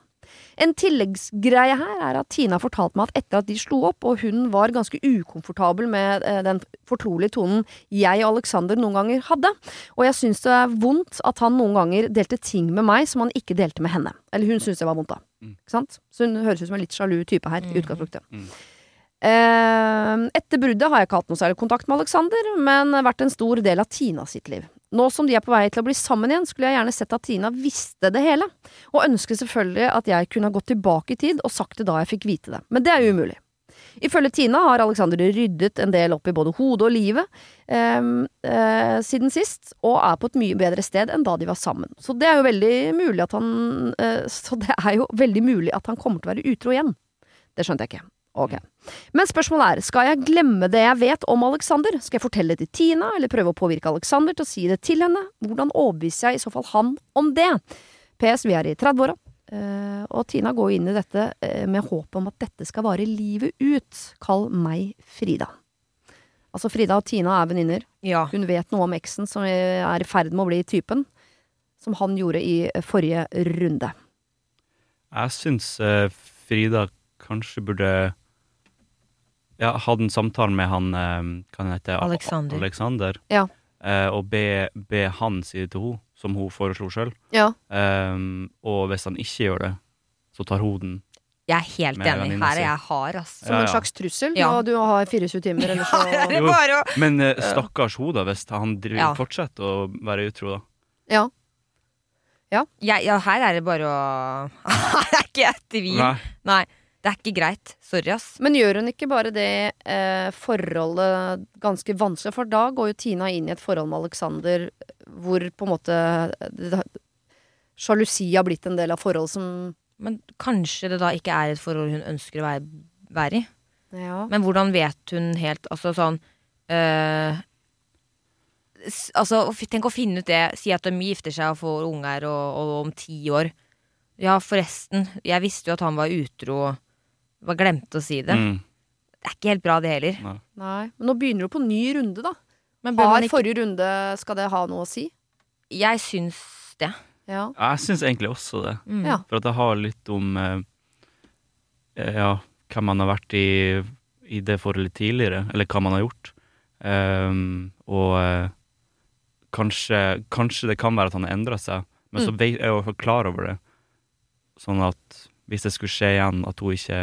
En tilleggsgreie her er at Tina fortalte meg at etter at de slo opp, og hun var ganske ukomfortabel med eh, den fortrolige tonen jeg og Alexander noen ganger hadde, og jeg syns det er vondt at han noen ganger delte ting med meg som han ikke delte med henne. Eller hun syntes det var vondt, da. Mm. Ikke sant? Så hun høres ut som en litt sjalu type her, i Mm. utgangspunktet. Mm. Eh, etter bruddet har jeg ikke hatt noe særlig kontakt med Alexander, men vært en stor del av Tina sitt liv. Nå som de er på vei til å bli sammen igjen, skulle jeg gjerne sett at Tina visste det hele, og ønsker selvfølgelig at jeg kunne ha gått tilbake i tid og sagt det da jeg fikk vite det, men det er umulig. Ifølge Tina har Alexander ryddet en del opp i både hodet og livet eh, eh, siden sist, og er på et mye bedre sted enn da de var sammen. Så det er jo veldig mulig at han eh, Så det er jo veldig mulig at han kommer til å være utro igjen. Det skjønte jeg ikke. Ok. Men spørsmålet er, skal jeg glemme det jeg vet om Alexander? Skal jeg fortelle det til Tina, eller prøve å påvirke Alexander til å si det til henne? Hvordan overbeviser jeg i så fall han om det? PS, vi er i 30-åra, eh, og Tina går inn i dette eh, med håp om at dette skal vare livet ut. Kall meg Frida. Altså, Frida og Tina er venninner. Ja. Hun vet noe om eksen som er i ferd med å bli typen, som han gjorde i forrige runde. Jeg syns eh, Frida kanskje burde ja, hadde en samtale med han eh, Hva han heter Alexander. Alexander. Ja. Eh, og be, be han si det til henne, som hun foreslo sjøl. Ja. og hvis han ikke gjør det, så tar hun den. Jeg er helt enig. Her er jeg hard, ass. Som Ja, en slags trussel. Ja. Du har 24 timer, eller så det bare å Men eh, stakkars hun, da, hvis han driver, Ja. fortsetter å være utro, da. Ja. Ja. Ja, her er det bare å Her er ikke jeg tvil. Nei. Nei. Det er ikke greit. Sorry, ass. Men gjør hun ikke bare det eh, forholdet ganske vanskelig? For da går jo Tina inn i et forhold med Alexander hvor på en måte det- Sjalusi har blitt en del av forholdet som Men kanskje det da ikke er et forhold hun ønsker å være, være i. Ja. Men hvordan vet hun helt Altså sånn øh, Altså, tenk å finne ut det. Si at de gifter seg og får unger og, og om ti år. Ja, forresten. Jeg visste jo at han var utro. Bare glemte å si det. Mm. Det er ikke helt bra, det heller. Nei. Nei. Men nå begynner du på ny runde, da. Men bør Har ikke forrige runde Skal det ha noe å si? Jeg syns det. Ja. Jeg syns egentlig også det. Mm. Ja. For at det har litt om eh, eh, Ja, hvem man har vært i, i det forholdet tidligere, eller hva man har gjort. Um, og eh, kanskje, kanskje det kan være at han har endra seg, men så er jeg jo klar over det. Sånn at hvis det skulle skje igjen, at hun ikke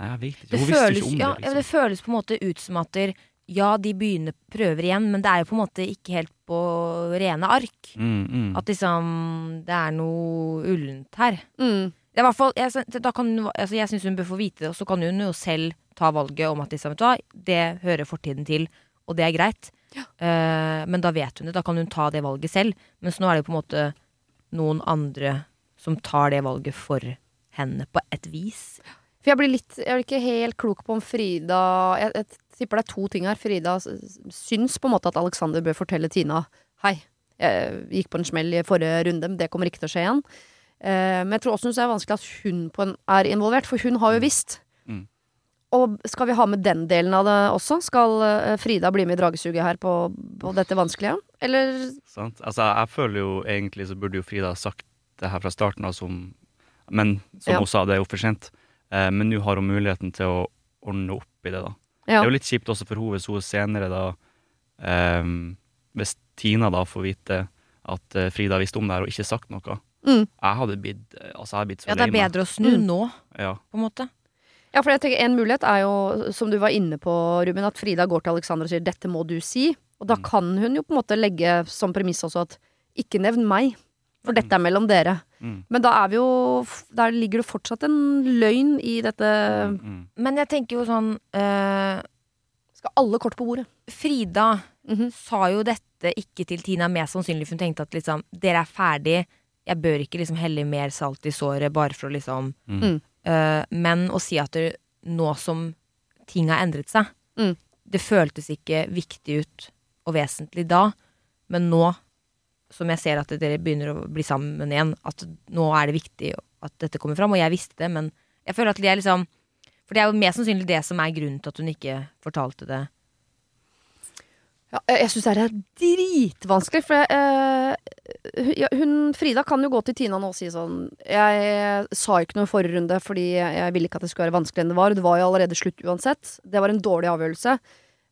Nei, jeg vet ikke. Det visste føles, ikke om det. ja, det Liksom. føles på en måte ut som at der, ja, de begynner prøver igjen, men det er jo på en måte ikke helt på rene ark. Mm, mm. At liksom det er noe ullent her. Mm. Det er hvert fall, jeg, kan, altså jeg syns hun bør få vite det, og så kan hun jo selv ta valget om at liksom, det hører fortiden til, og det er greit. Eh, men da vet hun det, da kan hun ta det valget selv. Mens nå er det jo på en måte noen andre som tar det valget for henne, på et vis. For jeg blir litt Jeg blir ikke helt klok på om Frida Jeg, jeg tipper det er to ting her. Frida syns på en måte at Alexander bør fortelle Tina Hei, jeg gikk på en smell i forrige runde, men det kommer ikke til å skje igjen. Eh, men jeg tror også det er vanskelig at hun på en, er involvert, for hun har jo visst. Mm. Og skal vi ha med den delen av det også? Skal eh, Frida bli med i dragesuget her på, på dette vanskelige? Eller Sant? Altså, jeg føler jo egentlig så burde jo Frida sagt det her fra starten av, som Men som Ja. hun sa, det er jo for sent. Eh, men nå har hun muligheten til å ordne opp i det, da. Ja. Det er jo litt kjipt også for henne hvis hun senere da eh, Hvis Tina da får vite at eh, Frida visste om det her og ikke sagt noe. Mm. Jeg hadde blitt eh, Altså, jeg hadde blitt så Ja, det er bedre å snu Mm. nå, Ja. på en måte. Ja, for jeg tenker En mulighet er jo, som du var inne på, Ruben, at Frida går til Alexander og sier 'dette må du si'. Og da Mm. kan hun jo på en måte legge som premiss også at 'ikke nevn meg'. For dette er mellom dere. Mm. Men da er vi jo Der ligger det fortsatt en løgn i dette Mm. Men jeg tenker jo sånn øh, Skal alle kort på bordet. Frida Mhm. sa jo dette ikke til Tina mest sannsynlig, for hun tenkte at liksom Dere er ferdig, jeg bør ikke liksom helle mer salt i såret bare for å liksom Mm. Mm. eh, Men å si at det, nå som ting har endret seg Mm. Det føltes ikke viktig ut og vesentlig da, men nå som jeg ser at dere begynner å bli sammen igjen, at nå er det viktig at dette kommer fram. Og jeg visste det, men jeg føler at det er liksom For det er jo mest sannsynlig det som er grunnen til at hun ikke fortalte det. Ja, jeg syns det er dritvanskelig, for jeg, eh, hun- Frida kan jo gå til Tina nå og si sånn Jeg sa ikke noe i forrige runde fordi jeg, jeg ville ikke at det skulle være vanskeligere enn det var. Det var jo allerede slutt uansett. Det var en dårlig avgjørelse.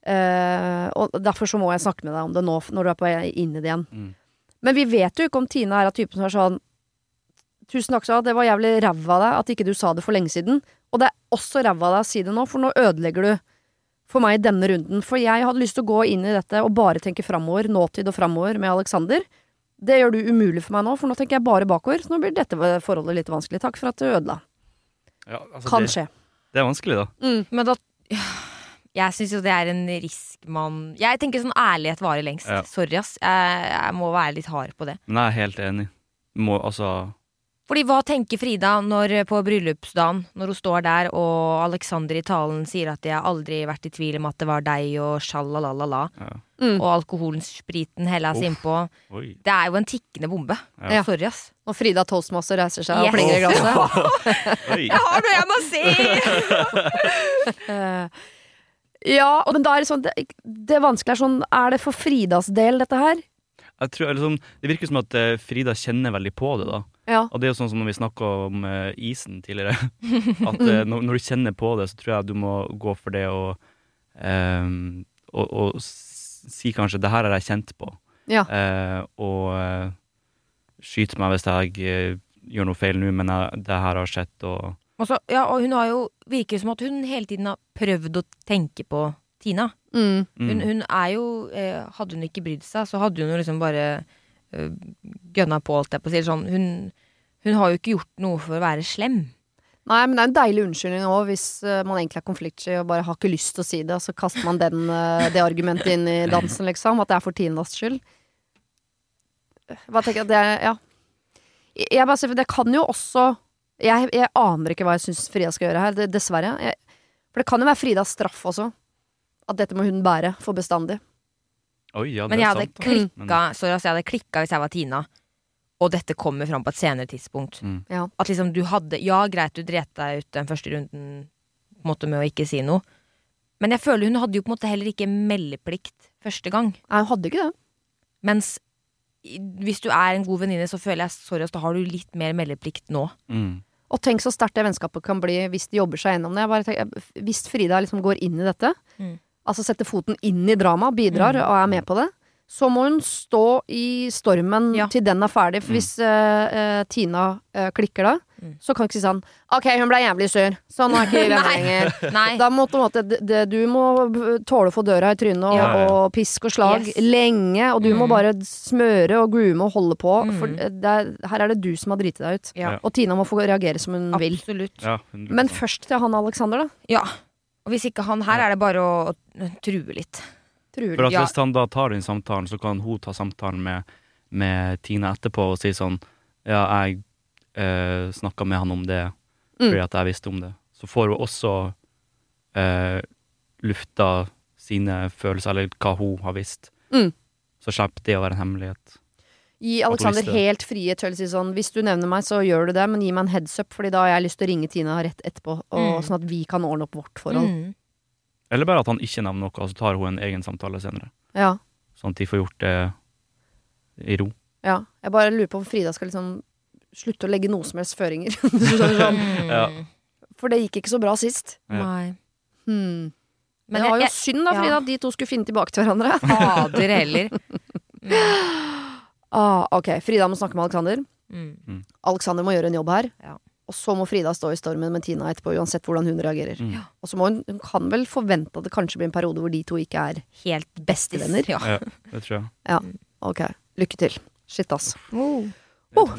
Eh, og derfor så må jeg snakke med deg om det nå, når du er på vei inn i det igjen. Mm. Men vi vet jo ikke om Tina er av typen som er sånn Tusen takk skal det var jævlig ræva av deg at ikke du sa det for lenge siden. Og det er også ræva av deg å si det nå, for nå ødelegger du for meg i denne runden. For jeg hadde lyst til å gå inn i dette og bare tenke framover, nåtid og framover med Alexander. Det gjør du umulig for meg nå, for nå tenker jeg bare bakover. Så nå blir dette forholdet litt vanskelig. Takk for at du ødela. Ja, altså, Kan det, skje. det er vanskelig, da. Mm. Men da Jeg syns jo det er en risk man Jeg tenker sånn ærlighet varer lengst. Ja. Sorry, ass. Jeg, jeg må være litt hard på det. Men jeg er helt enig. Må, altså Fordi hva tenker Frida når på bryllupsdagen, når hun står der og Alexander i talen sier at 'jeg har aldri vært i tvil om at det var deg' og sjalalala, ja. Mm. og alkoholen, spriten helles innpå Oi. Det er jo en tikkende bombe. Ja. Sorry, ass. Og Frida Toastmaster reiser seg Yes. og plenger i glasset. Jeg har noe jeg må si! Ja, og men da er det sånn Det, det vanskelige er sånn Er det for Fridas del, dette her? Jeg tror, sånn, det virker som at eh, Frida kjenner veldig på det, da. Ja. Og det er jo sånn som når vi snakka om eh, isen tidligere. At eh, når, når du kjenner på det, så tror jeg du må gå for det og, um, og, og si kanskje 'det her har jeg kjent på', Ja. uh, og uh, skyte meg hvis jeg uh, gjør noe feil nå, men jeg, det her har skjedd, og Og så- ja, og hun har jo Virker som at hun hele tiden har prøvd å tenke på Tina. Mm. mm, Hun, hun er jo eh, Hadde hun ikke brydd seg, så hadde hun jo liksom bare eh, gønna på, alt jeg på å si. Sånn, hun, hun har jo ikke gjort noe for å være slem. Nei, men det er en deilig unnskyldning òg, hvis eh, man egentlig er konfliktsky og bare har ikke lyst til å si det, og så kaster man den, eh, det argumentet inn i dansen, liksom. At det er for Tinas skyld. Hva tenker jeg, det er, ja. Jeg bare sier, for det kan jo også Jeg, jeg aner ikke hva jeg syns Frida skal gjøre her, dessverre. Jeg, for det kan jo være Fridas straff også. At dette må hun bære for bestandig. Oi, ja, det Men jeg hadde sant. klikka Sorry, altså, jeg hadde klikka hvis jeg var Tina, og dette kommer fram på et senere tidspunkt. Mm. Ja. At liksom du hadde Ja, greit, du dret deg ut den første runden på en måte med å ikke si noe. Men jeg føler hun hadde jo på en måte heller ikke meldeplikt første gang. Nei, hun hadde ikke det. Mens hvis du er en god venninne, så føler jeg sorry, da har du litt mer meldeplikt nå. Mm. Og tenk så sterkt det vennskapet kan bli hvis de jobber seg gjennom det. Tenker, hvis Frida liksom går inn i dette, Mm. altså setter foten inn i dramaet, bidrar Mm. og er med på det, så må hun stå i stormen Ja. til den er ferdig. For Mm. hvis uh, uh, Tina uh, klikker da, Mm. så kan du ikke si sånn Ok, hun ble jævlig sur, så nå er ikke vi venner lenger. Da må på en måte, det, det, du må tåle å få døra i trynet og, Ja, ja. og pisk og slag Yes. lenge, og du må Mm. bare smøre og groome og holde på. Mm. For det er, her er det du som har driti deg ut. Ja. Og Tina må få reagere som hun vil. Absolutt. Ja, Men først til han Alexander, da. Ja. Og hvis ikke han her, er det bare å, å true litt. True, For at Ja. Hvis han da tar den samtalen, så kan hun ta samtalen med, med Tina etterpå og si sånn Ja, jeg uh, snakka med han om det Mm. fordi at jeg visste om det. Så får hun også eh, lufta sine følelser, eller hva hun har visst. Mm. Så slipper det å være en hemmelighet. Gi Alexander helt frie til å si sånn Hvis du nevner meg, så gjør du det, men gi meg en heads up, Fordi da har jeg lyst til å ringe Tina rett etterpå, og, Mm. sånn at vi kan ordne opp vårt forhold. Mm. Eller bare at han ikke nevner noe, og så tar hun en egen samtale senere. Ja, Sånn at de får gjort det i ro. ja. Jeg bare lurer på om Frida skal liksom slutte å legge noe som helst føringer. sånn. Mm. Ja. For det gikk ikke så bra sist. Nei. Hmm. Men det var jo jeg, synd da, ja. Frida, at de to skulle finne tilbake til hverandre. fader heller. Ah, ok, Frida må snakke med Alexander. Mm. Alexander må gjøre en jobb her. Ja. Og så må Frida stå i stormen med Tina etterpå, uansett hvordan hun reagerer. Mm. Ja. Og så må hun, hun kan vel forvente at det kanskje blir en periode hvor de to ikke er Helt Bestevenner? Ja. Ja, det tror jeg. Ok, lykke til. Shit, ass. Oh. Oh.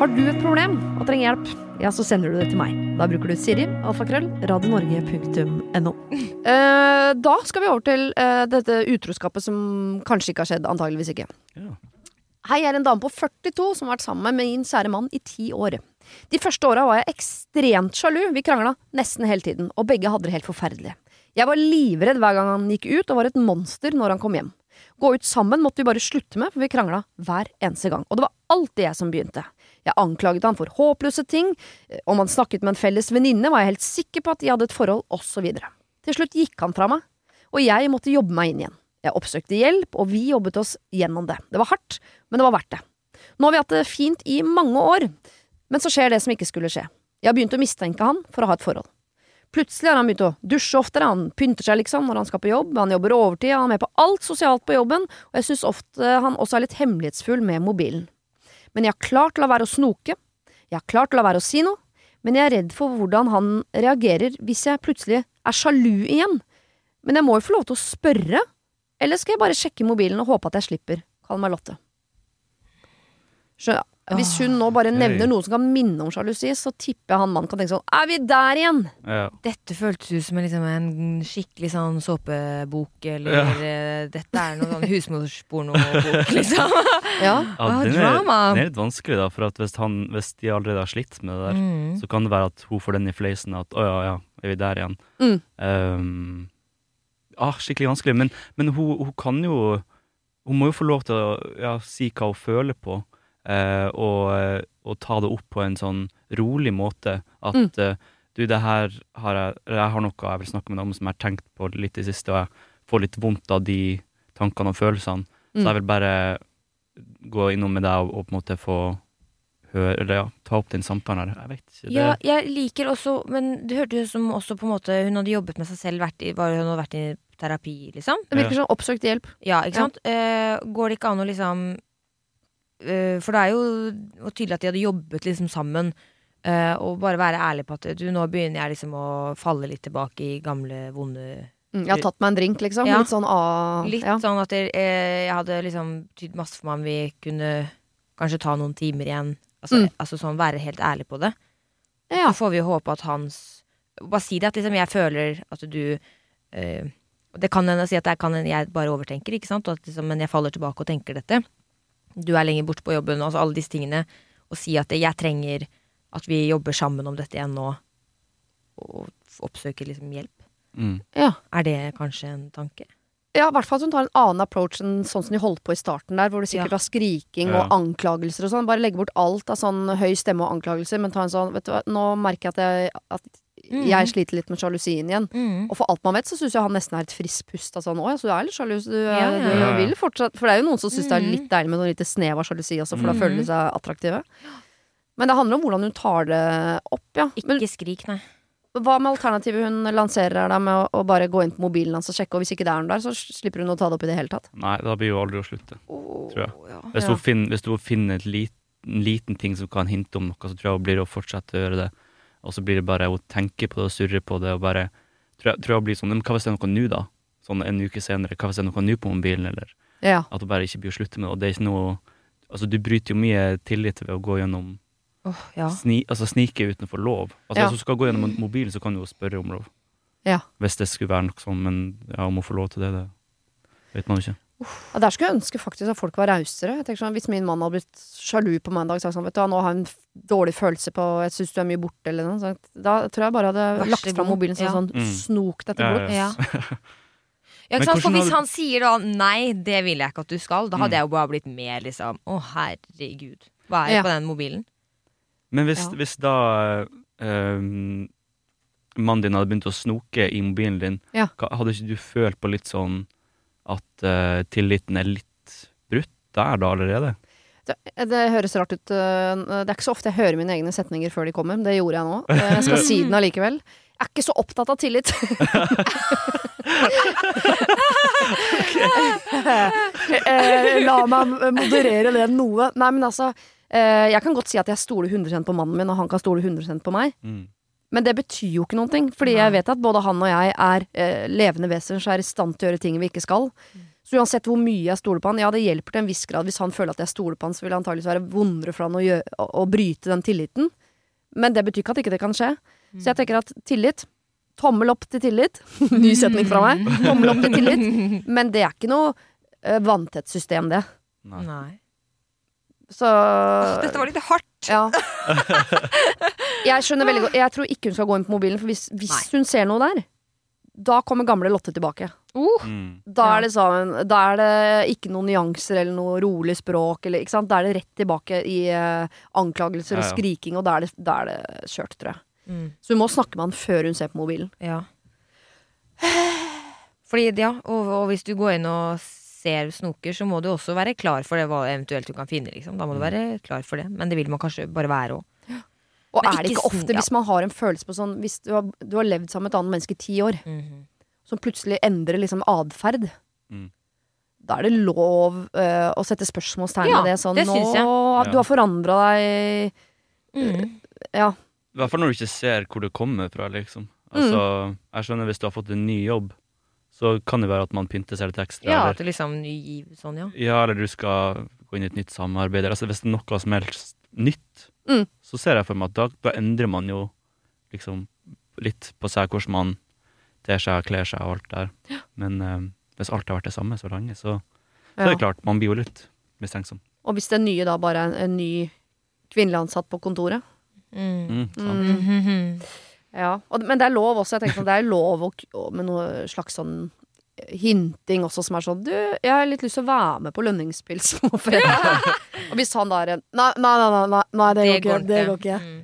Har du et problem og trenger hjelp, ja, så sender du det til meg. Da bruker du Siri, alfakrøll, radionorge.no. Eh, da skal vi over til eh, dette utroskapet som kanskje ikke har skjedd, antageligvis ikke. Ja. Hei, jeg er en dame på 42 som har vært sammen med min kjære mann i ti år. De første åra var jeg ekstremt sjalu, vi krangla nesten hele tiden, og begge hadde det helt forferdelig. Jeg var livredd hver gang han gikk ut, og var et monster når han kom hjem. Gå ut sammen måtte vi bare slutte med, for vi krangla hver eneste gang, og det var alltid jeg som begynte. Jeg anklaget han for håpløse ting, eh, om han snakket med en felles venninne, var jeg helt sikker på at de hadde et forhold, osv. Til slutt gikk han fra meg, og jeg måtte jobbe meg inn igjen. Jeg oppsøkte hjelp, og vi jobbet oss gjennom det. Det var hardt, men det var verdt det. Nå har vi hatt det fint i mange år, men så skjer det som ikke skulle skje. Jeg har begynt å mistenke han for å ha et forhold. Plutselig har han begynt å dusje oftere, han pynter seg liksom når han skal på jobb, han jobber overtid, han er med på alt sosialt på jobben, og jeg synes ofte han også er litt hemmelighetsfull med mobilen. Men jeg har klart å la være å snoke, jeg har klart å la være å si noe, men jeg er redd for hvordan han reagerer hvis jeg plutselig er sjalu igjen. Men jeg må jo få lov til å spørre, eller skal jeg bare sjekke mobilen og håpe at jeg slipper? Kall meg Lotte. Skjø- Hvis hun nå bare nevner noe som kan minne om sjalusi, så tipper jeg han mannen kan tenke sånn Er vi der igjen? Ja. Dette føltes ut som en, liksom, en skikkelig sånn såpebok, eller Ja. eh, dette er noe sånn husmorspornobok, liksom. Ja. Ja, Ah, den, er, drama. den er litt vanskelig, da, for at hvis, han, hvis de allerede har slitt med det der, Mm. så kan det være at hun får den i fleisen at å ja, ja, er vi der igjen? Mm. Um, ah, skikkelig vanskelig. Men, men hun, hun kan jo Hun må jo få lov til å ja, si hva hun føler på, og, eh, og ta det opp på en sånn rolig måte. At Mm. eh, du, det her har jeg Jeg har noe jeg vil snakke med deg om som jeg har tenkt på litt i det siste, og jeg får litt vondt av de tankene og følelsene. Mm. Så jeg vil bare gå innom med deg og, og på en måte få høre Eller ja, ta opp den samtalen her. Jeg vet ikke. Det, Ja, jeg liker også Men det hørtes ut som også på en måte hun hadde jobbet med seg selv, vært i, var, hun hadde vært i terapi, liksom. Det virker som oppsøkt hjelp. Ja, ikke Ja. sant? Eh, går det ikke an å liksom eh, For det er jo tydelig at de hadde jobbet liksom sammen. eh, og bare være ærlig på at du, nå begynner jeg liksom å falle litt tilbake i gamle, vonde Mm, jeg har tatt meg en drink, liksom. Ja. Litt sånn ah, Litt ja. sånn at jeg, eh, jeg hadde liksom tydd masse for meg om vi kunne kanskje ta noen timer igjen. Altså, Mm. altså sånn være helt ærlig på det. ja. Så får vi jo håpe at hans Bare si det at liksom jeg føler at du eh, Det kan hende å si at jeg, kan jeg bare overtenker, ikke sant? At liksom, men jeg faller tilbake og tenker dette. Du er lenger borte på jobben, altså alle disse tingene. Og si at jeg trenger at vi jobber sammen om dette igjen nå. Og oppsøker liksom hjelp. mm. ja. Er det kanskje en tanke? Ja, i hvert fall at hun tar en annen approach enn sånn som de holdt på i starten der, hvor det sikkert Ja. var skriking Ja. og anklagelser og sånn. Bare legge bort alt av sånn høy stemme og anklagelser, men ta en sånn Vet du hva, nå merker jeg at jeg, at Mm. jeg sliter litt med sjalusien igjen. Og for alt man vet, så syns jeg han nesten er et friskt pust av sånn Å ja, så du er litt sjalu, du, Ja, ja, du vil fortsatt For det er jo noen som syns det er Mm. litt deilig med noe lite snev av sjalusi også, for da Mm. føler de seg attraktive. Men det handler om hvordan hun tar det opp, ja. Men Ikke skrik, nei. hva med alternativet hun lanserer her, da, med å, å bare gå inn på mobilen hans og sjekke, og hvis ikke det er noe der, så slipper hun å ta det opp i det hele tatt? Nei, da blir hun aldri å slutte. Tror jeg. Hvis, Ja. hun finner, hvis hun finner et lit, en liten ting som kan hinte om noe, så tror jeg hun blir å fortsette å gjøre det. Og så blir det bare å tenke på det og surre på det, og bare tror jeg, tror jeg blir sånn Men hva hvis det er noe nå, da? Sånn en uke senere. Hva hvis det er noe nå på mobilen, eller Ja. at hun bare ikke blir å slutte med det. Og det er ikke noe Altså, du bryter jo mye tillit ved å gå gjennom oh, ja. sni, Altså snike uten å få lov. Altså Ja. Hvis hun skal gå gjennom mobilen, så kan du jo spørre om lov. Ja. Hvis det skulle være noe sånn, men ja, om hun får lov til det, det vet man jo ikke. Ja, der skulle jeg ønske faktisk at folk var rausere. Sånn, Hvis min mann hadde blitt sjalu på meg en dag og sagt sånn Vet du nå har jeg en dårlig følelse på Jeg syns du er mye borte, eller noe sånt. Da tror jeg bare jeg hadde Vær lagt fram mobilen sånn, Ja. sånn Mm. Snok dette bort. Ja, ja. Ja. Ja, ikke sant? For hvis han sier da nei, det vil jeg ikke at du skal, da hadde Mm. jeg jo bare blitt mer liksom Å, herregud. Hva er det Ja. på den mobilen? Men hvis, Ja. hvis da øh, mannen din hadde begynt å snoke i mobilen din, Ja. hadde ikke du følt på litt sånn at uh, tilliten er litt brutt der da allerede? Det, det høres rart ut. øh, Det er ikke så ofte jeg hører mine egne setninger før de kommer. Det gjorde jeg nå. Eh, Jeg skal si den allikevel. Jeg er ikke så opptatt av tillit. Eh, La meg moderere det noe. Nei, men altså eh, Jeg kan godt si at jeg stoler 100% på mannen min, og han kan stole 100% på meg. Mm. Men det betyr jo ikke noen ting, fordi Nei. jeg vet at både han og jeg er eh, levende vesener som er i stand til å gjøre ting vi ikke skal. Så uansett hvor mye jeg stoler på han, ja, det hjelper til en viss grad. Hvis han føler at jeg stoler på han, så vil det antakeligvis være vondere for han å, gjøre, å, å bryte den tilliten. Men det betyr ikke at ikke det kan skje. Så jeg tenker at tillit Tommel opp til tillit. Ny setning fra meg. Tommel opp til tillit. Men det er ikke noe uh, vanntett system, det. Nei. Nei. Så Dette var litt hardt. Ja. Jeg skjønner veldig godt Jeg tror ikke hun skal gå inn på mobilen, for hvis, hvis hun ser noe der, da kommer gamle Lotte tilbake. Uh, Mm. Da er, det sånn, da er det ikke noen nyanser eller noe rolig språk. Eller, ikke sant? Da er det rett tilbake i uh, anklagelser og Ja, og skriking, og da er det, da er det kjørt, tror jeg. mm, Så hun må snakke med han før hun ser på mobilen. ja. Fordi, ja, og, og hvis du går inn og ser snoker, så må du også være klar for det hva eventuelt du kan finne, liksom. Da må du være klar for det. Men det vil man kanskje bare være òg. Og Men er det ikke ikke ofte, ja. hvis man har en følelse på sånn Hvis du har, du har levd sammen med et annet menneske i ti år, som plutselig endrer liksom atferd, Mm. da er det lov uh, å sette spørsmålstegn Ja, det. Sånn, det syns jeg. Nå, du har forandra deg Mm. Ja. I hvert fall når du ikke ser hvor det kommer fra, liksom. Altså, jeg skjønner hvis du har fått en ny jobb, så kan det være at man pynter seg litt ekstra. Ja, eller, at det liksom ny giv sånn, ja. ja, eller du skal gå inn i et nytt samarbeid. Altså, hvis det er noe som helst nytt, Mm. Så ser jeg for meg at da, da endrer man jo liksom litt på seg hvordan man ter seg, kler seg og alt der. Men eh, hvis alt har vært det samme så lenge, så, så er det klart, man blir jo litt mistenksom. Og hvis det nye da bare er en, en ny kvinnelig ansatt på kontoret. Mm. Mm, sant? Mm. -hmm. Ja. Og, men det er lov også. Jeg tenker sånn, Det er lov å- med noe slags sånn hinting også, som er sånn Du, jeg har litt lyst til å være med på lønningspils på fredag. og hvis han da er en Nei, nei, nei, nei, nei, nei det, går ikke. Det går ikke. Mm.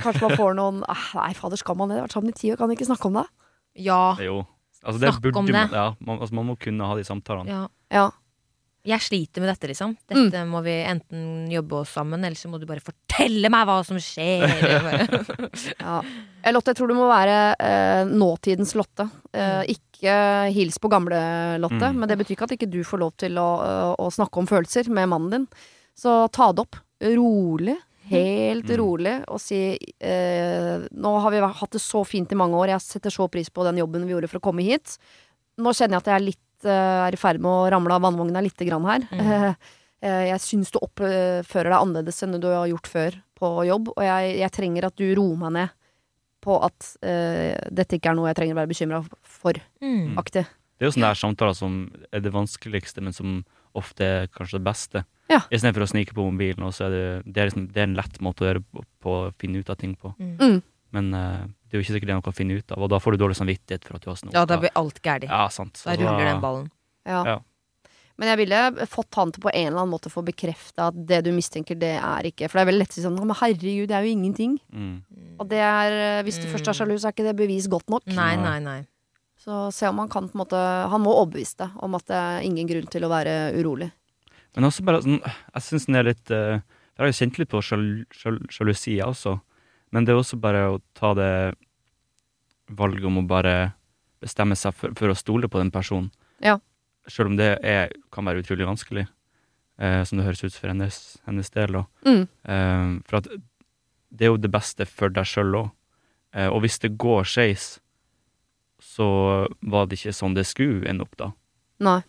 Kanskje man får noen ah, Nei, fader, skal man det? Vært sammen i ti år, kan vi ikke snakke om det? Ja. Jo altså, det Snakk om det. Ja, man, altså, man må kunne ha de samtalene. ja. Ja. Jeg sliter med dette, liksom. Dette må vi enten jobbe oss sammen, eller så må du bare fortelle meg hva som skjer. ja. Eh, Lotte, jeg tror du må være eh, nåtidens Lotte. Eh, ikke hils på gamle Lotte, Mm. men det betyr ikke at ikke du får lov til å, å snakke om følelser med mannen din. Så ta det opp. Rolig. Helt Mm. rolig. Og si eh, Nå har vi hatt det så fint i mange år, jeg setter så pris på den jobben vi gjorde for å komme hit. Nå kjenner jeg at jeg er litt eh, er i ferd med å ramle av vannvogna lite grann her. Mm. Eh, jeg syns du oppfører deg annerledes enn du har gjort før på jobb, og jeg, jeg trenger at du roer meg ned på at uh, dette ikke er noe jeg trenger å være bekymra for. Mm. Aktig. Det er jo sånne der samtaler som er det vanskeligste, men som ofte er kanskje det beste. Ja. Istedenfor å snike på mobilen. Og så er det, det, er liksom, det er en lett måte å gjøre på, på å finne ut av ting på. Mm. Mm. Men uh, det er jo ikke sikkert det er noe å finne ut av, og da får du dårlig samvittighet for at du har snoka. Ja, da blir alt gærent. Ja, sant. Da ruller den ballen. Ja. Ja. Men jeg ville fått han til på en eller annen måte få bekrefta at det du mistenker, det er ikke For det er veldig lett å si sånn Men herregud, det er jo ingenting. Mm. Og det er eh, Hvis du Mm. først er sjalu, så er ikke det bevis godt nok. Nei, nei, nei. Så se om han kan på en måte Han må overbevise deg om at det er ingen grunn til å være urolig. Men også bare sånn Jeg syns den er litt eh, Jeg har jo kjent litt på sjal- sjal- sjalusi, jeg også. Men det er også bare å ta det valget om å bare bestemme seg for, for å stole på den personen. Ja. Selv om det er, kan være utrolig vanskelig, eh, som det høres ut for hennes, hennes del. Da. Mm. Eh, for at det er jo det beste for deg sjøl òg. Eh, og hvis det går skeis, så var det ikke sånn det skulle ende opp, da. Nei.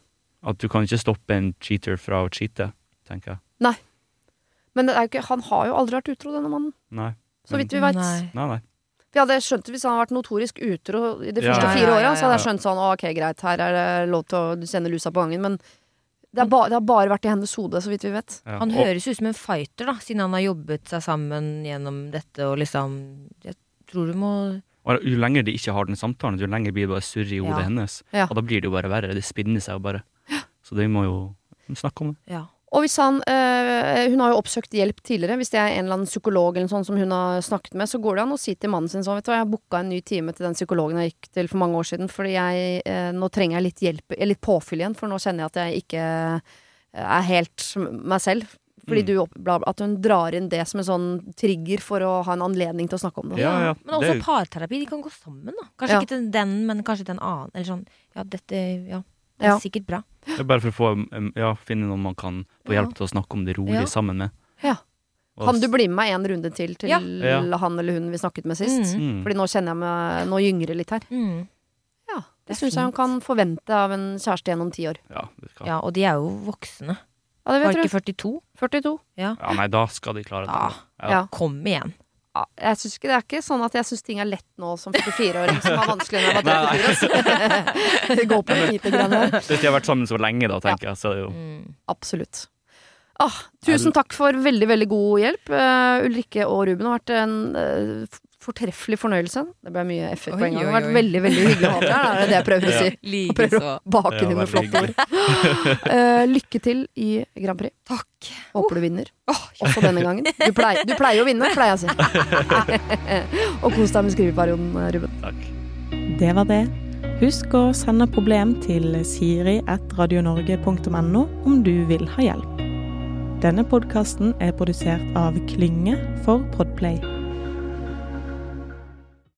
At du kan ikke stoppe en cheater fra å cheate, tenker jeg. Nei. Men det er jo ikke, han har jo aldri vært utro, denne mannen. Nei. Så vidt vi veit. Nei. Nei, nei. Vi hadde skjønt det hvis han hadde vært notorisk utro i de første Ja, fire ja, åra. ja, Så hadde jeg skjønt sånn ok, greit, her er det lov til å sende lusa på gangen. Men det, er ba, det har bare vært i hennes hode, så vidt vi vet. Ja. Han høres ut som en fighter, da, siden han har jobbet seg sammen gjennom dette og liksom Jeg tror du må og jo lenger de ikke har den samtalen, jo lenger blir det bare surr i hodet Ja. hennes. Ja. Og da blir det jo bare verre. Det spinner seg jo bare. Så de må jo snakke om det. Ja. Og hvis han øh, Hun har jo oppsøkt hjelp tidligere. Hvis det er en eller annen psykolog eller sånn som hun har snakket med, så går det an å si til mannen sin sånn Vet du hva, jeg har booka en ny time til den psykologen jeg gikk til for mange år siden, fordi jeg øh, Nå trenger jeg litt hjelp, eh, litt påfyll igjen, for nå kjenner jeg at jeg ikke er helt meg selv. Fordi Mm. du At hun drar inn det som en sånn trigger for å ha en anledning til å snakke om det. Ja, ja. Men også parterapi. De kan gå sammen, da. Kanskje Ja. ikke til den, men kanskje til en annen. Eller sånn Ja, dette Ja. Det er Ja. sikkert bra. det er bare for å få, ja, finne noen man kan få Ja. hjelp til å snakke om det rolig Ja. sammen med. Ja. Kan du bli med meg en runde til til Ja. Ja. han eller hun vi snakket med sist? Mm. Mm. Fordi nå kjenner jeg meg Nå gynger det litt her. Mm. Ja. Det syns jeg hun kan forvente av en kjæreste gjennom ti år. Ja, det skal. Ja, og de er jo voksne. Ja, det Var ikke 42? 42. ja, nei, da skal de klare det. Ja. Ja. Ja. Kom igjen. Ja, jeg synes ikke, det er ikke sånn at jeg syns ting er lett nå som 44-åring som var vanskelig når jeg var 34. Altså. det går på en lite grann her. Hvis de har vært sammen så lenge, da, tenker jeg, så er det jo Mm. Absolutt. Ah, tusen takk for veldig, veldig god hjelp. Uh, Ulrikke og Ruben har vært en f- fortreffelig fornøyelse. Det ble mye F-er på en gang. Det har vært veldig, veldig hyggelig å ha deg her. Det er det jeg prøver å Ja. si. Og prøver å bake Ja, det inn med flotte ord. Eh, lykke til i Grand Prix. Takk. Håper du vinner. Oh, Også denne gangen. Du pleier, du pleier å vinne, pleier jeg å si. og kos deg med skriveperioden, Ruben. takk. Det var det. Husk å sende problem til siri.radionorge.no om du vil ha hjelp. Denne podkasten er produsert av Klynge for Podplay.